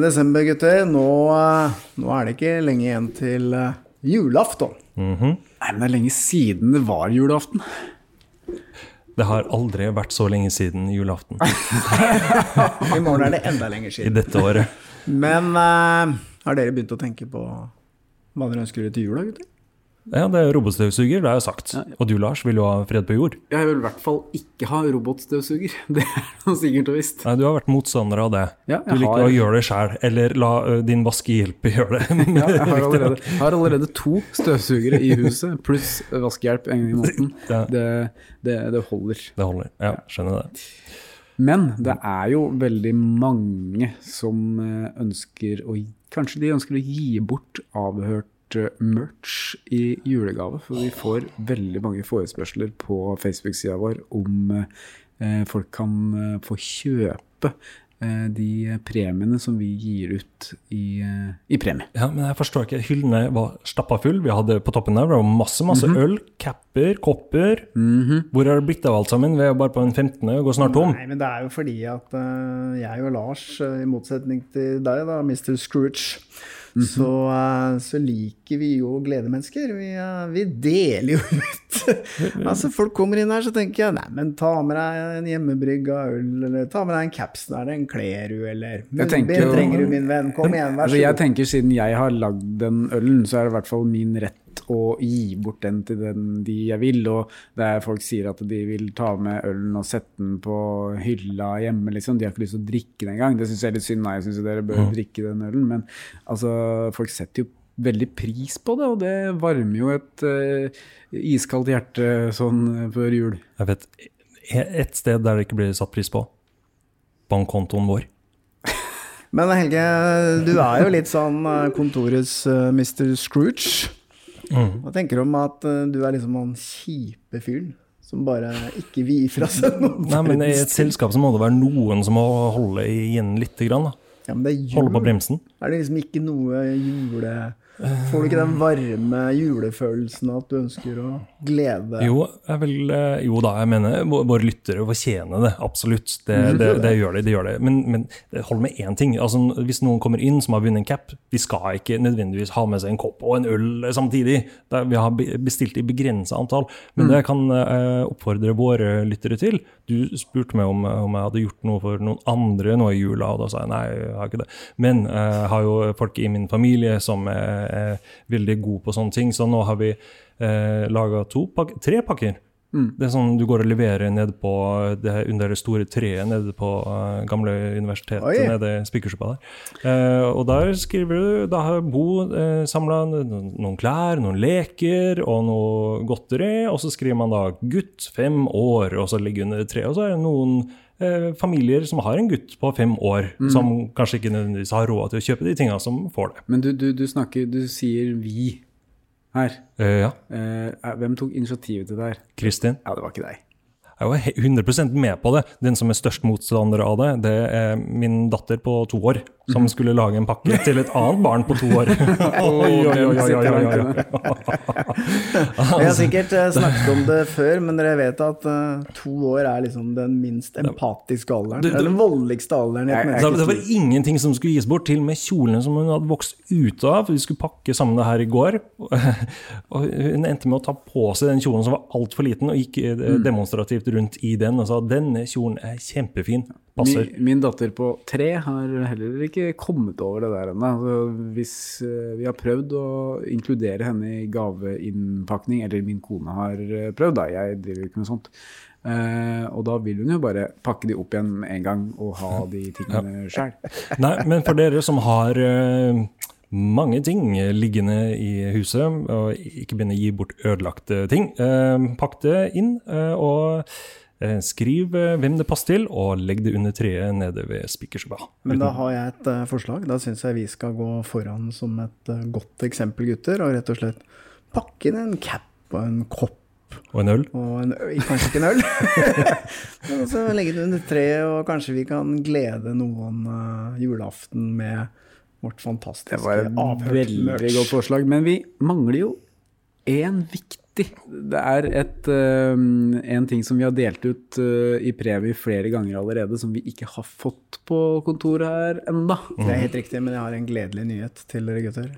Desember, gutter. Nå, eh, nå er det ikke lenge igjen til eh, julaften. Nei, men det er lenge siden det var julaften. Det har aldri vært så lenge siden julaften I morgen er det enda lenger i dette året. Men uh, har dere begynt å tenke på hva dere ønsker dere til jula, gutter? Ja, det er robotstøvsuger, det er jo sagt. Ja. Og du, Lars, vil jo ha fred på jord. Jeg vil i hvert fall ikke ha robotstøvsuger. Det er noe sikkert og visst. Nei, du har vært motstander av det. Ja, du liker har- å gjøre det sjæl, eller la din vaskehjelp gjøre det. Ja, jeg har allerede, har allerede to støvsugere i huset, pluss vaskehjelp en gang i måneden. Det, det, det holder. Det holder. Ja, skjønner det. Men det er jo veldig mange som ønsker å Kanskje de ønsker å gi bort avhørt merch i julegave. For vi får veldig mange forespørsler på Facebook-sida vår om eh, folk kan eh, få kjøpe eh, de premiene som vi gir ut i, eh, i premie. Ja, men jeg forstår ikke. Hyllene var stappa full. Vi hadde på toppen der det var masse masse Mhm. øl, capper, kopper. Hvor har det blitt av alt sammen? Vi er bare på den 15. og går snart tom. Nei, men det er jo fordi at uh, jeg og Lars, uh, i motsetning til deg, da, Mr. Scrooge, så, eh, så liker vi jo å glede mennesker. Vi, eh, vi deler jo ut. altså, folk kommer inn her, så tenker jeg nei, men ta med deg en hjemmebrygga øl, eller ta med deg en caps der, den kler du, eller trenger du, min venn. Kom igjen, vær så god. jeg tenker Siden jeg har lagd den ølen, så er det i hvert fall min rett å gi bort den til den de jeg vil. Og der folk sier at de vil ta med ølen og sette den på hylla hjemme, liksom. De har ikke lyst til å drikke den engang. Det syns jeg er litt synd. Nei, jeg syns dere bør drikke den ølen. Men altså, folk setter jo veldig pris på det, og det varmer jo et uh, iskaldt hjerte sånn eh, før jul. Jeg vet et sted der det ikke blir satt pris på. Bankkontoen vår. Men Helge, du er jo litt sånn eh, kontorets uh, Mr. Scrooge. Mm. Hva tenker du om at eh, du er liksom han kjipe fyren som bare ikke vil gi fra seg noe? Nei, men I et selskap så må det være noen som må holde igjen litt. Grann, da. Ja, men det er jul. Holde på bremsen. Er det liksom ikke noe jule... Får du ikke den varme julefølelsen at du ønsker å glede? Jo, jeg vil, eh, jo da, jeg mener våre lyttere fortjener det, absolutt. Det, det, det gjør de. det gjør de. Men, men holder med én ting. Altså, hvis noen kommer inn som har vunnet en cap, de skal ikke nødvendigvis ha med seg en kopp og en øl samtidig. Det, vi har bestilt i begrensa antall. Men det jeg kan eh, oppfordre våre lyttere til Du spurte meg om, om jeg hadde gjort noe for noen andre nå i jula, og da sa jeg nei, jeg har ikke det. Men eh, jeg har jo folk i min familie som er, er veldig gode på sånne ting, så nå har vi eh, laga pak tre pakker. Det er sånn du går og leverer nede på det under det store treet nede på uh, gamle universitetet Oi. nede i Spikersuppa der. Uh, og der skriver du Da har Bo uh, samla noen klær, noen leker og noe godteri, og så skriver man da 'gutt fem år', og så ligger under treet. Og så er det noen eh, familier som har en gutt på fem år, som kanskje ikke nødvendigvis har råd til å kjøpe de tinga, som får det. Men du, du, du snakker Du sier 'vi' her. Eh, ja. Eh, hvem tok initiativet til det her? Kristin. Ja, det var ikke deg. Jeg var he- 100 med på det. Den som er størst motstander av det, det er min datter på to år, som skulle lage en pakke til et annet barn på to år. Oi, oi, oi. Vi har sikkert eh, snakket om det før, men dere vet at eh, to år er liksom den minst empatiske alderen. Det- er den voldeligste alderen i et Det, det var ingenting som skulle gis bort, til og med kjolene som hun hadde vokst ut av. Vi skulle pakke sammen det her i går. Og hun endte med å ta på seg den kjolen som var altfor liten, og gikk eh, Mm. demonstrativt rundt i den og sa denne kjolen er kjempefin. Passer. Min, min datter på tre har heller ikke kommet over det der ennå. Altså, hvis eh, vi har prøvd å inkludere henne i gaveinnpakning, eller min kone har eh, prøvd, da, jeg driver ikke med sånt. Uh, og da vil hun jo bare pakke de opp igjen med en gang og ha de tingene sjøl. Nei, men for dere som har eh, mange ting liggende i huset, og ikke begynne å gi bort ødelagte ting, eh, pakk det inn eh, og eh, skriv hvem det passer til, og legg det under treet nede ved Spikersuppa. Men da har jeg et forslag. Da syns jeg vi skal gå foran som et godt eksempel, gutter, og rett og slett pakke inn en cap og en kopp. Og en øl. Og en kanskje ikke en øl. Men så legge det under treet, og kanskje vi kan glede noen julaften med vårt fantastiske Det var et veldig merch. godt forslag. Men vi mangler jo én viktig. Det er et, uh, en ting som vi har delt ut uh, i premie flere ganger allerede, som vi ikke har fått på kontoret her enda. Det er helt riktig, men jeg har en gledelig nyhet til dere gutter.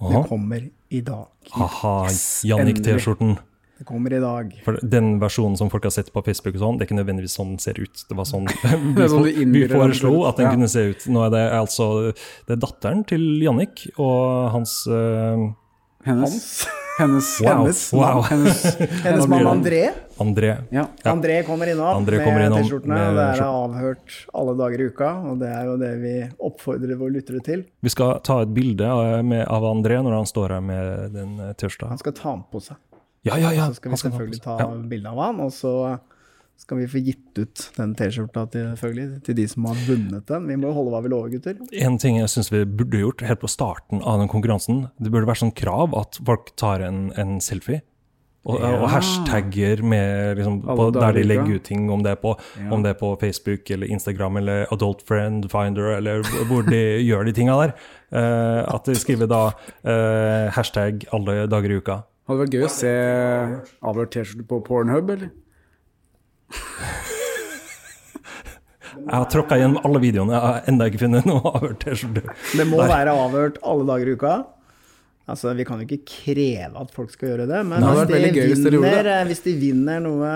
Aha. Det kommer i dag. Haha, Jannik-T-skjorten. Det kommer i dag. For den versjonen som folk har sett på Facebook, og sånn, det er ikke nødvendigvis sånn den ser ut. Det var sånn vi, sånn vi foreslo at den Ja. kunne se ut. Nå er det altså det er datteren til Jannik og hans uh, Hennes. Hennes. Wow. Hennes wow. Hennes, Hennes mann André. André. Ja. André kommer innom André kommer med T-skjortene. Det er avhørt alle dager i uka, og det er jo det vi oppfordrer våre lyttere til. Vi skal ta et bilde av, med, av André når han står her med den eh, T-skjorta. Han skal ta den på seg. Ja, ja, ja. Så skal vi selvfølgelig ta. Ja. bilde av han, og så skal vi få gitt ut den T-skjorta til, til de som har vunnet den. Vi må jo holde hva vi lover, gutter. En ting jeg syns vi burde gjort helt på starten av den konkurransen, det burde være sånn krav at folk tar en, en selfie. Og, Ja. og hashtagger med liksom, på, der de legger ut ting, om det, på, Ja. om det er på Facebook eller Instagram eller Adult Friend Finder, eller hvor de gjør de tinga der. Uh, at de skriver da uh, hashtag alle dager i uka. Hadde vært gøy å se avhørt T-skjorte på Pornhub, eller? Jeg har tråkka gjennom alle videoene, jeg har ennå ikke funnet noe avhørt T-skjorte. Det må Der. være avhørt alle dager i uka. Altså, Vi kan jo ikke kreve at folk skal gjøre det, men Nei, hvis, de vinner, eh, hvis de vinner noe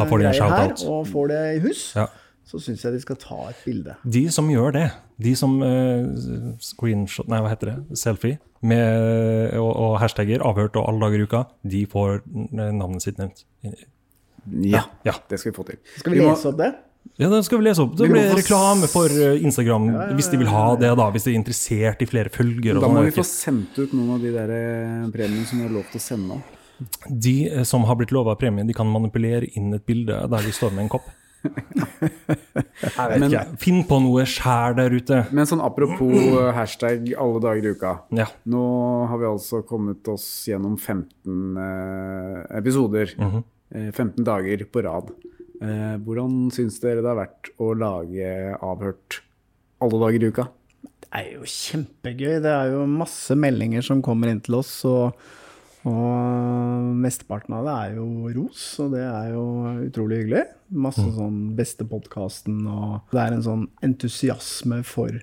Da får de en greier her, og får det i hus, Ja. Så syns jeg de skal ta et bilde. De som gjør det, de som uh, screenshot, nei hva heter det, selfie, med, og, og hashtagger 'avhørt' og 'alle dager i uka', de får eh, navnet sitt nevnt. Ja, Ja. det skal vi få til. Skal vi Vi må- lese opp det? Ja, det skal vi lese opp. Det må blir reklame for ja, Instagram, hvis de vil ha det, da. Hvis de er interessert i flere følgere. Da sånn, må vi få sendt ut noen av de der eh, premiene som vi har lov til å sende. De eh, som har blitt lova premie, de kan manipulere inn et bilde der de står med en kopp. Men- ikke. Finn på noe skjær der ute. Men sånn apropos eh, hashtag alle dager i uka. Ja. Nå har vi altså kommet oss gjennom 15 eh, episoder. Mhm. eh, 15 dager på rad. Eh, hvordan syns dere det har vært å lage avhørt alle dager i uka? Det er jo kjempegøy. Det er jo masse meldinger som kommer inn til oss, og, og mesteparten av det er jo ros, og det er jo utrolig hyggelig. Masse sånn beste podkasten, og det er en sånn entusiasme for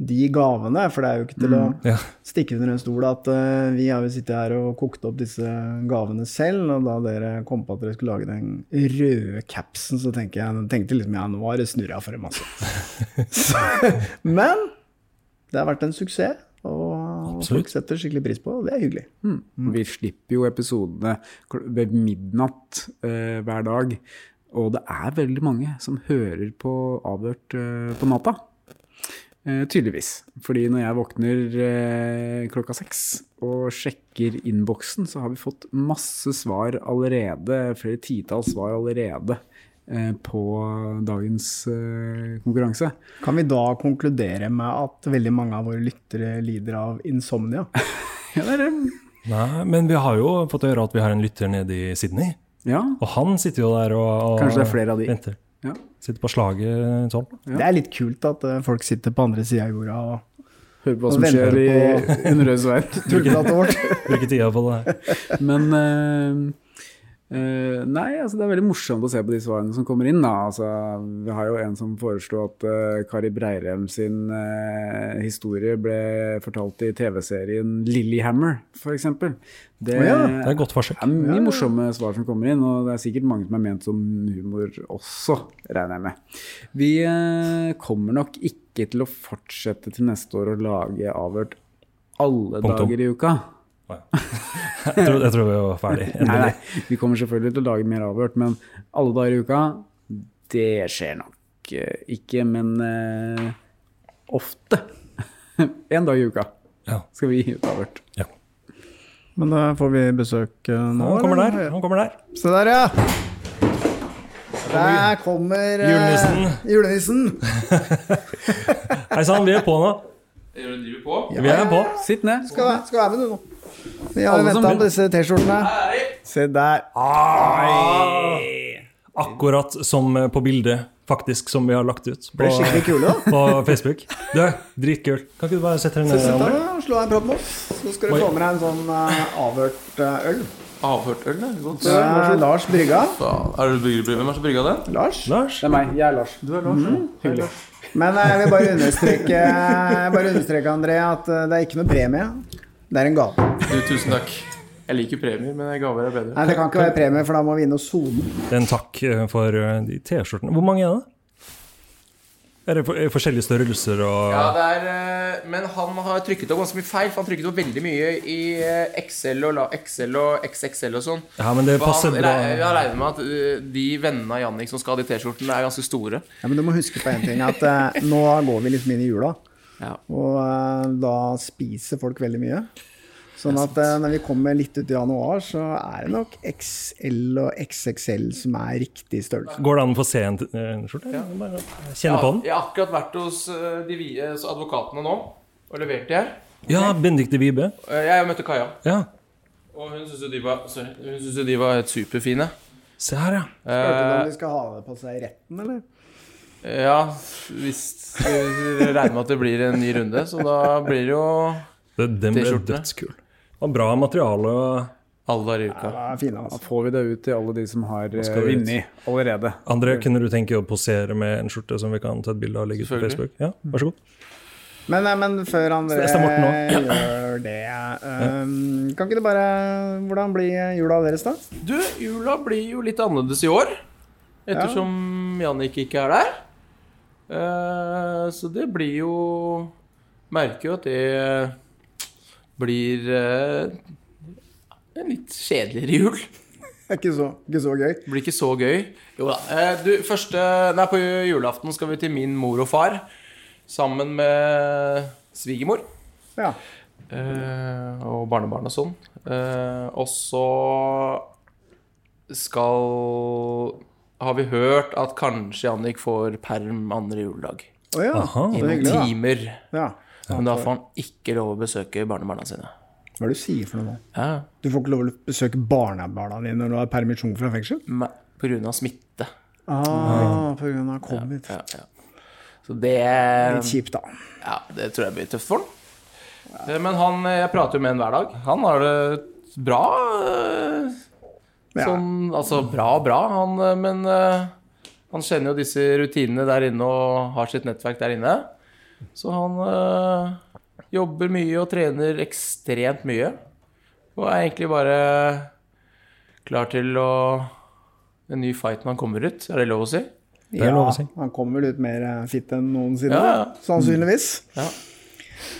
de gavene. For det er jo ikke til å Ja. stikke under en stol at uh, vi har jo sittet her og kokt opp disse gavene selv, og da dere kom på at dere skulle lage den røde capsen, så tenkte jeg, tenkte liksom ja, nå har det snurra for en masse. Så, men det har vært en suksess, Absolutt. folk setter skikkelig pris på og det er hyggelig. Vi slipper jo episodene ved midnatt eh, hver dag. Og det er veldig mange som hører på avhørt eh, på natta. Eh, tydeligvis. Fordi når jeg våkner eh, klokka seks og sjekker innboksen, så har vi fått masse svar allerede. Flere titalls svar allerede på dagens eh, konkurranse. Kan vi da konkludere med at veldig mange av våre lyttere lider av insomnia? Ja, det er, Nei, men vi har jo fått høre at vi har en lytter nede i Sydney. Ja. Og han sitter jo der og, og Kanskje det er flere av de. venter. Ja. Sitter på slaget sånn. Det er litt kult at eh, folk sitter på andre sida av jorda og Hører på hva som skjer i Underøys vei. Bruker tida på det. Men eh, eh, Nei, altså det er veldig morsomt å se på de svarene som kommer inn. Altså, vi har jo en som foreslo at uh, Kari Breirem sin uh, historie ble fortalt i TV-serien Lillyhammer, f.eks. Det, oh ja, Det er et godt forsøk. det er mye morsomme svar som kommer inn, og det er sikkert mange som er ment som humor også, regner jeg med. Vi kommer nok ikke til å fortsette til neste år å lage avhørt alle Punktum. dager i uka. Jeg tror, jeg tror vi var ferdig. Nei, nei, vi kommer selvfølgelig til å lage mer avhørt, men alle dager i uka, det skjer nok eh, ikke, men uh, ofte. en dag i uka Ja. skal vi gi ut avhørt. Men da får vi besøk eh, nå. Han kommer der. Han kommer der. Se der, ja. Der kommer uh, Julenissen. julenissen. Hei sann, vi er på nå. Driver vi på? Vi er på. Sitt ned. Skal skal være med, du nå. Vi har venta på disse T-skjortene. Se der. Akkurat som på bildet, faktisk, som vi har lagt ut på, kule, på Facebook. Du, dritkul. Kan ikke du bare sette deg ned? Sett deg og slå deg en prat med oss. Så skal du Oi. få med deg en sånn uh, avhørt uh, øl. Avhørt øl, det. Godt. Det er Lars Brygga. Da er det brygger- Hvem er det som brygga det? Lars. Lars? Det er meg. Jeg er Lars. Du er Lars, Hyggelig. Men eh, jeg vil bare understreke, bare understreke André, at eh, det er ikke noe premie. Det er en gave. Du, tusen takk. Jeg liker premier, men gaver er bedre. Nei, Det kan ikke være premie, for da må vi inn og sone. Er en takk eh, for eh, de T-skjortene. Hvor mange er det? Er det for, er forskjellige størrelser og Ja, det er eh, Men han har trykket opp ganske mye feil. For han trykket opp veldig mye i Excel XL og, la- XL og XXL og sånn. Ja, men det passer bra. Jeg regner med at eh, de vennene av Jannik som skal ha de T-skjortene, er ganske store. Ja, men du må huske på en ting, at eh, nå går vi liksom inn i jula. Ja. Og eh, da spiser folk veldig mye. Sånn at eh, når vi kommer litt ut i januar, så er det nok XL og XXL som er riktig størrelse. Går det an å få se en skjorte? Ja. Kjenne på den? Jeg har akkurat vært hos eh, de vi- eh, advokatene nå og levert de her. Ja, Benedicte Vibe. Jeg møtte Kaja, Ja. og hun syntes jo de var Sorry. Hun synes jo de var helt superfine. Se her, ja. Spurte du om de skal ha det på seg i retten, eller? Ja, hvis vi regner med at det blir en ny runde, så da blir det jo Det, den ble T-skjortene. dødskul. Og bra materiale. alle dager i uka. Ja, fine, altså. Da får vi det ut til alle de som har vunnet allerede. André, kunne du tenke å posere med en skjorte som vi kan ta et bilde av og legge ut på Facebook? Ja, vær så god. Men, eh, men før André gjør det um, Kan ikke det bare Hvordan blir jula deres, da? Du, jula blir jo litt annerledes i år. Ettersom Jannik ikke er der. Eh, så det blir jo Merker jo at det blir eh, en litt kjedeligere jul. Det ikke så, ikke så gøy. Blir ikke så gøy. Jo da. Eh, du, første Nei, på julaften skal vi til min mor og far. Sammen med svigermor. Ja. Eh, og barnebarn og sånn. Eh, og så skal Har vi hørt at kanskje Jannik får perm andre juledag. Å ja. Aha. I noen hyggelig, da. timer. Ja. Men da får han ikke lov å besøke barnebarna sine. Hva er det du sier for noe nå? Ja, Du får ikke lov å besøke barnebarna dine når du har permisjon fra fengsel? Nei, av smitte. Ah, av covid. Ja, ja. Så det Litt kjipt, da. Ja, det tror jeg blir tøft for han. Eh, Men han, jeg prater jo med han hver dag. Han har det bra. Ja. Sånn, altså bra og bra, han, eh, men uh, han kjenner jo disse rutinene der inne og har sitt nettverk der inne. Så han uh, jobber mye og trener ekstremt mye. Og er egentlig bare klar til å En ny fight når han kommer ut. Er det lov å si? Å si. han kommer vel ut mer fitt enn noensinne, Ja, ja. sannsynligvis.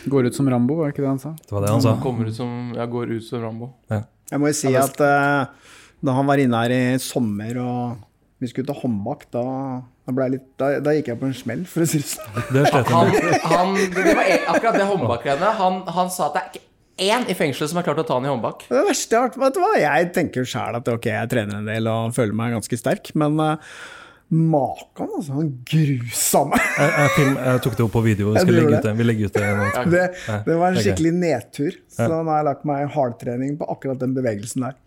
Går ut som Rambo, var det ikke det han sa? Det var det han sa. Han kommer ut som, ja, går ut som Rambo. Jeg må jo si at eh, da han var inne her i sommer og vi skulle til håndbak, da, da, litt, da, da gikk jeg på en smell, for å si det sånn. Det slet han Han, det var akkurat det håndbakgreiene. Han, han sa at det er ikke én i fengselet som har klart å ta han i håndbak. Det verste jeg at jeg tenker sjæl at ok, jeg trener en del og føler meg ganske sterk, men uh, Makan, altså. Han grusa meg. Jeg, jeg, film, jeg tok det opp på video. Vi, skal legge ut det. Vi legger ut det Ja. Det, det var en er skikkelig nedtur. Så nå har jeg lagt meg i hardtrening på akkurat den bevegelsen der.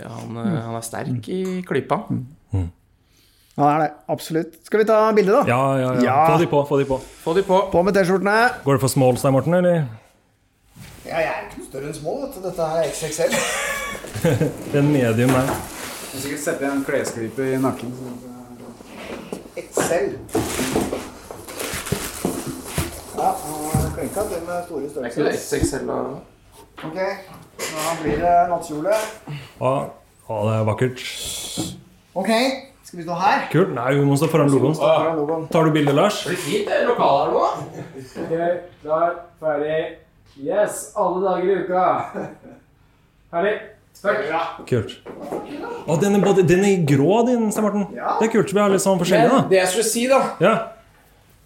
Ja, han, eh, han er sterk i klypa. Han er det, absolutt. Skal vi ta bilde, da? Ja, ja, ja. Ja. Få de på. få de på. Få de på. På med T-skjortene. Går det for smalls der, Morten? eller? Ja, jeg er ikke større enn små. vet du. Dette er XXL. Det er en medium der. Du kan sikkert sette en klesklype i nakken. XL. Ja, nå er klinka til med store Det er ikke det størrelser. XXL da? Ok, da blir det nattkjole. Ja, ja, det er vakkert. Ok, skal vi stå her? Kult. Nei, vi må stå foran logoen. Foran logoen. Tar du bilde, Lars? Blir fint, det lokalet her nå. Ok, klar, ferdig. Yes, alle dager i uka. Ferdig. Kult. Å, den er, både, den er grå, din, Stein Morten. Det er kult. så Vi har litt sånn forskjellig, Men da. det jeg skulle si, da, Ja.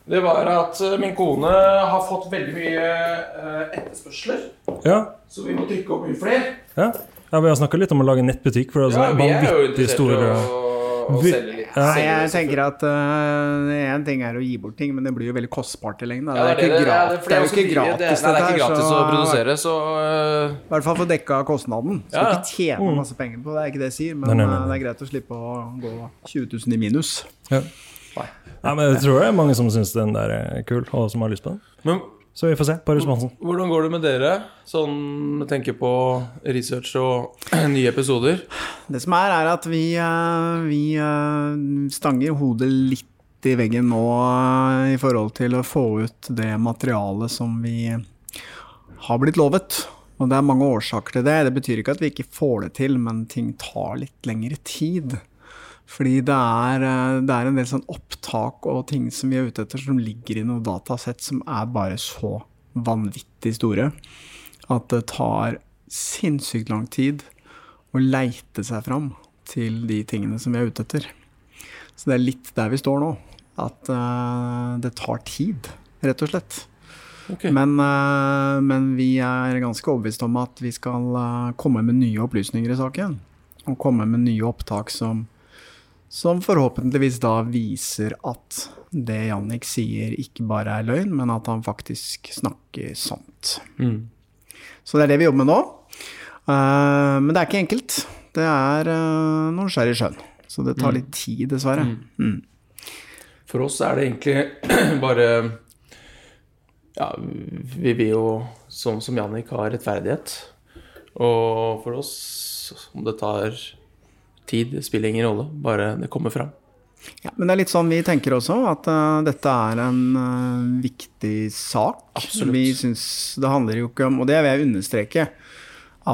det var at eh, min kone har fått veldig mye eh, etterspørsler. Ja. Så vi må trykke opp mye flere. ja. Ja vi har snakka litt om å lage nettbutikk. For det er Ja, sånn vi er jo vanvittig interessert store å, selge. Ja. Jeg tenker at én ting er å gi bort ting, men det blir jo veldig kostbart i lengden. Ja, Det det, gratis, det, det er jo ikke gratis, det, nei, det er ikke gratis å produsere, så uh, I hvert fall få dekka kostnaden. Skal Ja, ja. ikke tjene Mm. masse penger på det, er ikke det jeg sier, men Nei, nei, nei, eh, nei. det er greit å slippe å gå 20 000 i minus. Ja. Nei, men jeg tror det er mange som syns den der er kul, og som har lyst på den. Men Så vi får se på responsen. hvordan går det med dere? Sånn med tenke på research og nye episoder. Det som er, er at vi, eh, vi eh, stanger hodet litt i veggen nå eh, i forhold til å få ut det materialet som vi har blitt lovet. Og det er mange årsaker til det. Det betyr ikke at vi ikke får det til, men ting tar litt lengre tid. Fordi det er, eh, det er en del sånn opptak og ting som vi er ute etter, som ligger i noen datasett som er bare så vanvittig store at det tar sinnssykt lang tid å leite seg fram til de tingene som vi er ute etter. Så det er litt der vi står nå. At uh, det tar tid, rett og slett. Okay. Men, uh, men vi er ganske overbevist om at vi skal uh, komme med nye opplysninger i saken. Og komme med nye opptak som, som forhåpentligvis da viser at det Jannik sier ikke bare er løgn, men at han faktisk snakker sant. Mm. Så det er det vi jobber med nå. Uh, men det er ikke enkelt. Det er uh, noen skjær i sjøen. Så det tar Mm. litt tid, dessverre. Mm. For oss er det egentlig bare Ja, vi vil jo, som, som Jannik, ha rettferdighet. Og for oss, om det tar tid, spiller ingen rolle. Bare det kommer fram. Ja, men det er litt sånn vi tenker også, at uh, dette er en uh, viktig sak. Absolutt. Vi syns det handler jo ikke om, og det vil jeg understreke,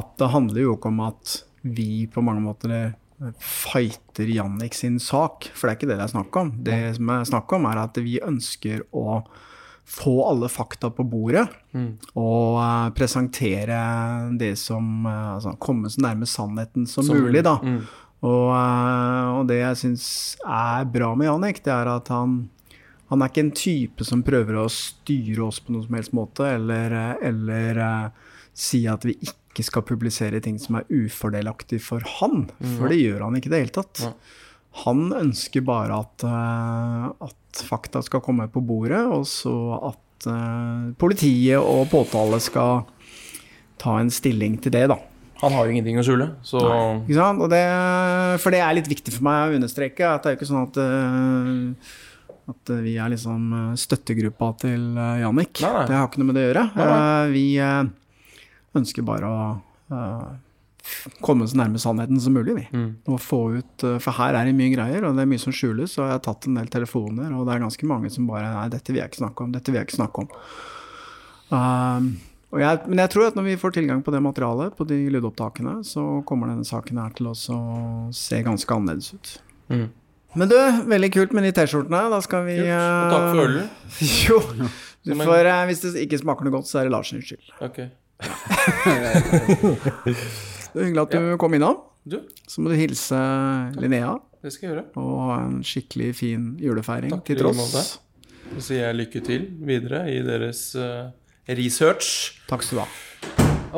at det handler jo ikke om at vi på mange måter eh, fighter Jannik sin sak, for det er ikke det det er snakk om. Det som er snakk om, er at vi ønsker å få alle fakta på bordet Mm. og uh, presentere det som altså, Komme så nærme sannheten som, Som mulig, da. Mm. Og, eh, og det jeg syns er bra med Janek, det er at han, han er ikke en type som prøver å styre oss på noen som helst måte, eller, eh, eller eh, si at vi ikke skal publisere ting som er ufordelaktig for han. For det gjør han ikke i det hele tatt. Han ønsker bare at, at fakta skal komme på bordet, og så at politiet og påtale skal ta en stilling til det, da. Han har jo ingenting å skjule, så Ikke sant? Og det, for det er litt viktig for meg å understreke at det er jo ikke sånn at eh, at vi er liksom eh, støttegruppa til eh, Jannik. Nei, nei. Det har ikke noe med det å gjøre. Nei. Eh, Vi eh, ønsker bare å eh, komme så nærme sannheten som mulig, vi. Mm. Og få ut eh, For her er det mye greier, og det er mye som skjules. Og jeg har tatt en del telefoner, og det er ganske mange som bare Nei, dette vil jeg ikke snakke om. Dette vil jeg ikke snakke om. Um, jeg, men jeg tror at når vi får tilgang på det materialet, på de lydopptakene, så kommer denne saken her til å se ganske annerledes ut. Mm. Men du, veldig kult med de T-skjortene. Da skal vi Kult. Og takk for ølen. eh, Jo. Du får, eh, hvis det ikke smaker noe godt, så er det Larsens skyld. Ok. Det er hyggelig at du kom innom. Du, Så må du hilse Linnea det skal jeg gjøre. og ha en skikkelig fin julefeiring Takk, til tross. Så sier jeg lykke til videre i deres eh, research. Takk skal du ha.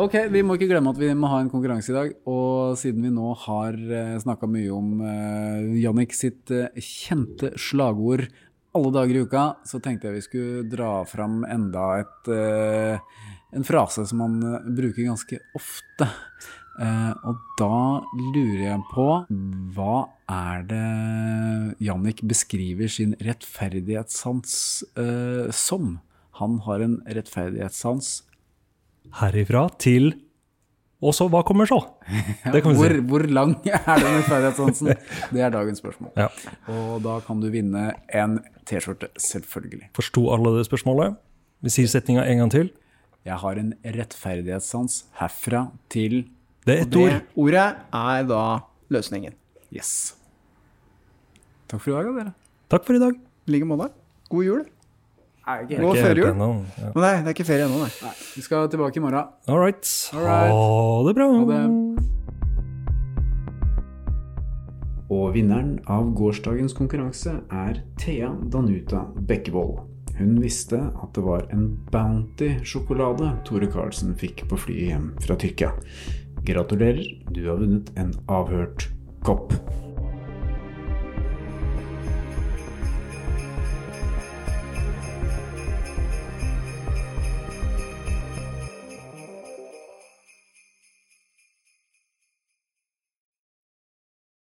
Ok, Vi må ikke glemme at vi må ha en konkurranse i dag. Og siden vi nå har uh, snakka mye om uh, Jannik sitt eh, kjente slagord alle dager i uka, så tenkte jeg vi skulle dra fram enda et, eh, en frase som han eh, bruker ganske ofte. Eh, og da lurer jeg på hva er det Jannik beskriver sin rettferdighetssans eh, som? Han har en rettferdighetssans Herifra til Og så, hva kommer så? Det kan vi hvor, si. hvor lang er den rettferdighetssansen? Det er dagens spørsmål. Ja. Og da kan du vinne en T-skjorte, selvfølgelig. Forsto alle det spørsmålet? Vi sier setninga en gang til. Jeg har en rettferdighetssans herfra til Det er ett ord. ordet er da løsningen. Yes. Takk for i dag, dere. Takk for i dag. I like måte. God jul. Er ikke helt ja. Å Nei, det er ikke ferie ennå, nei. Nei, vi skal tilbake i morgen. All right. right. Ha det bra. Ha det. Og vinneren av gårsdagens konkurranse er Thea Danuta Bekkevold. Hun visste at det var en Bounty-sjokolade Tore Karlsen fikk på flyet hjem fra Tyrkia. Gratulerer, du har vunnet en avhørt kopp.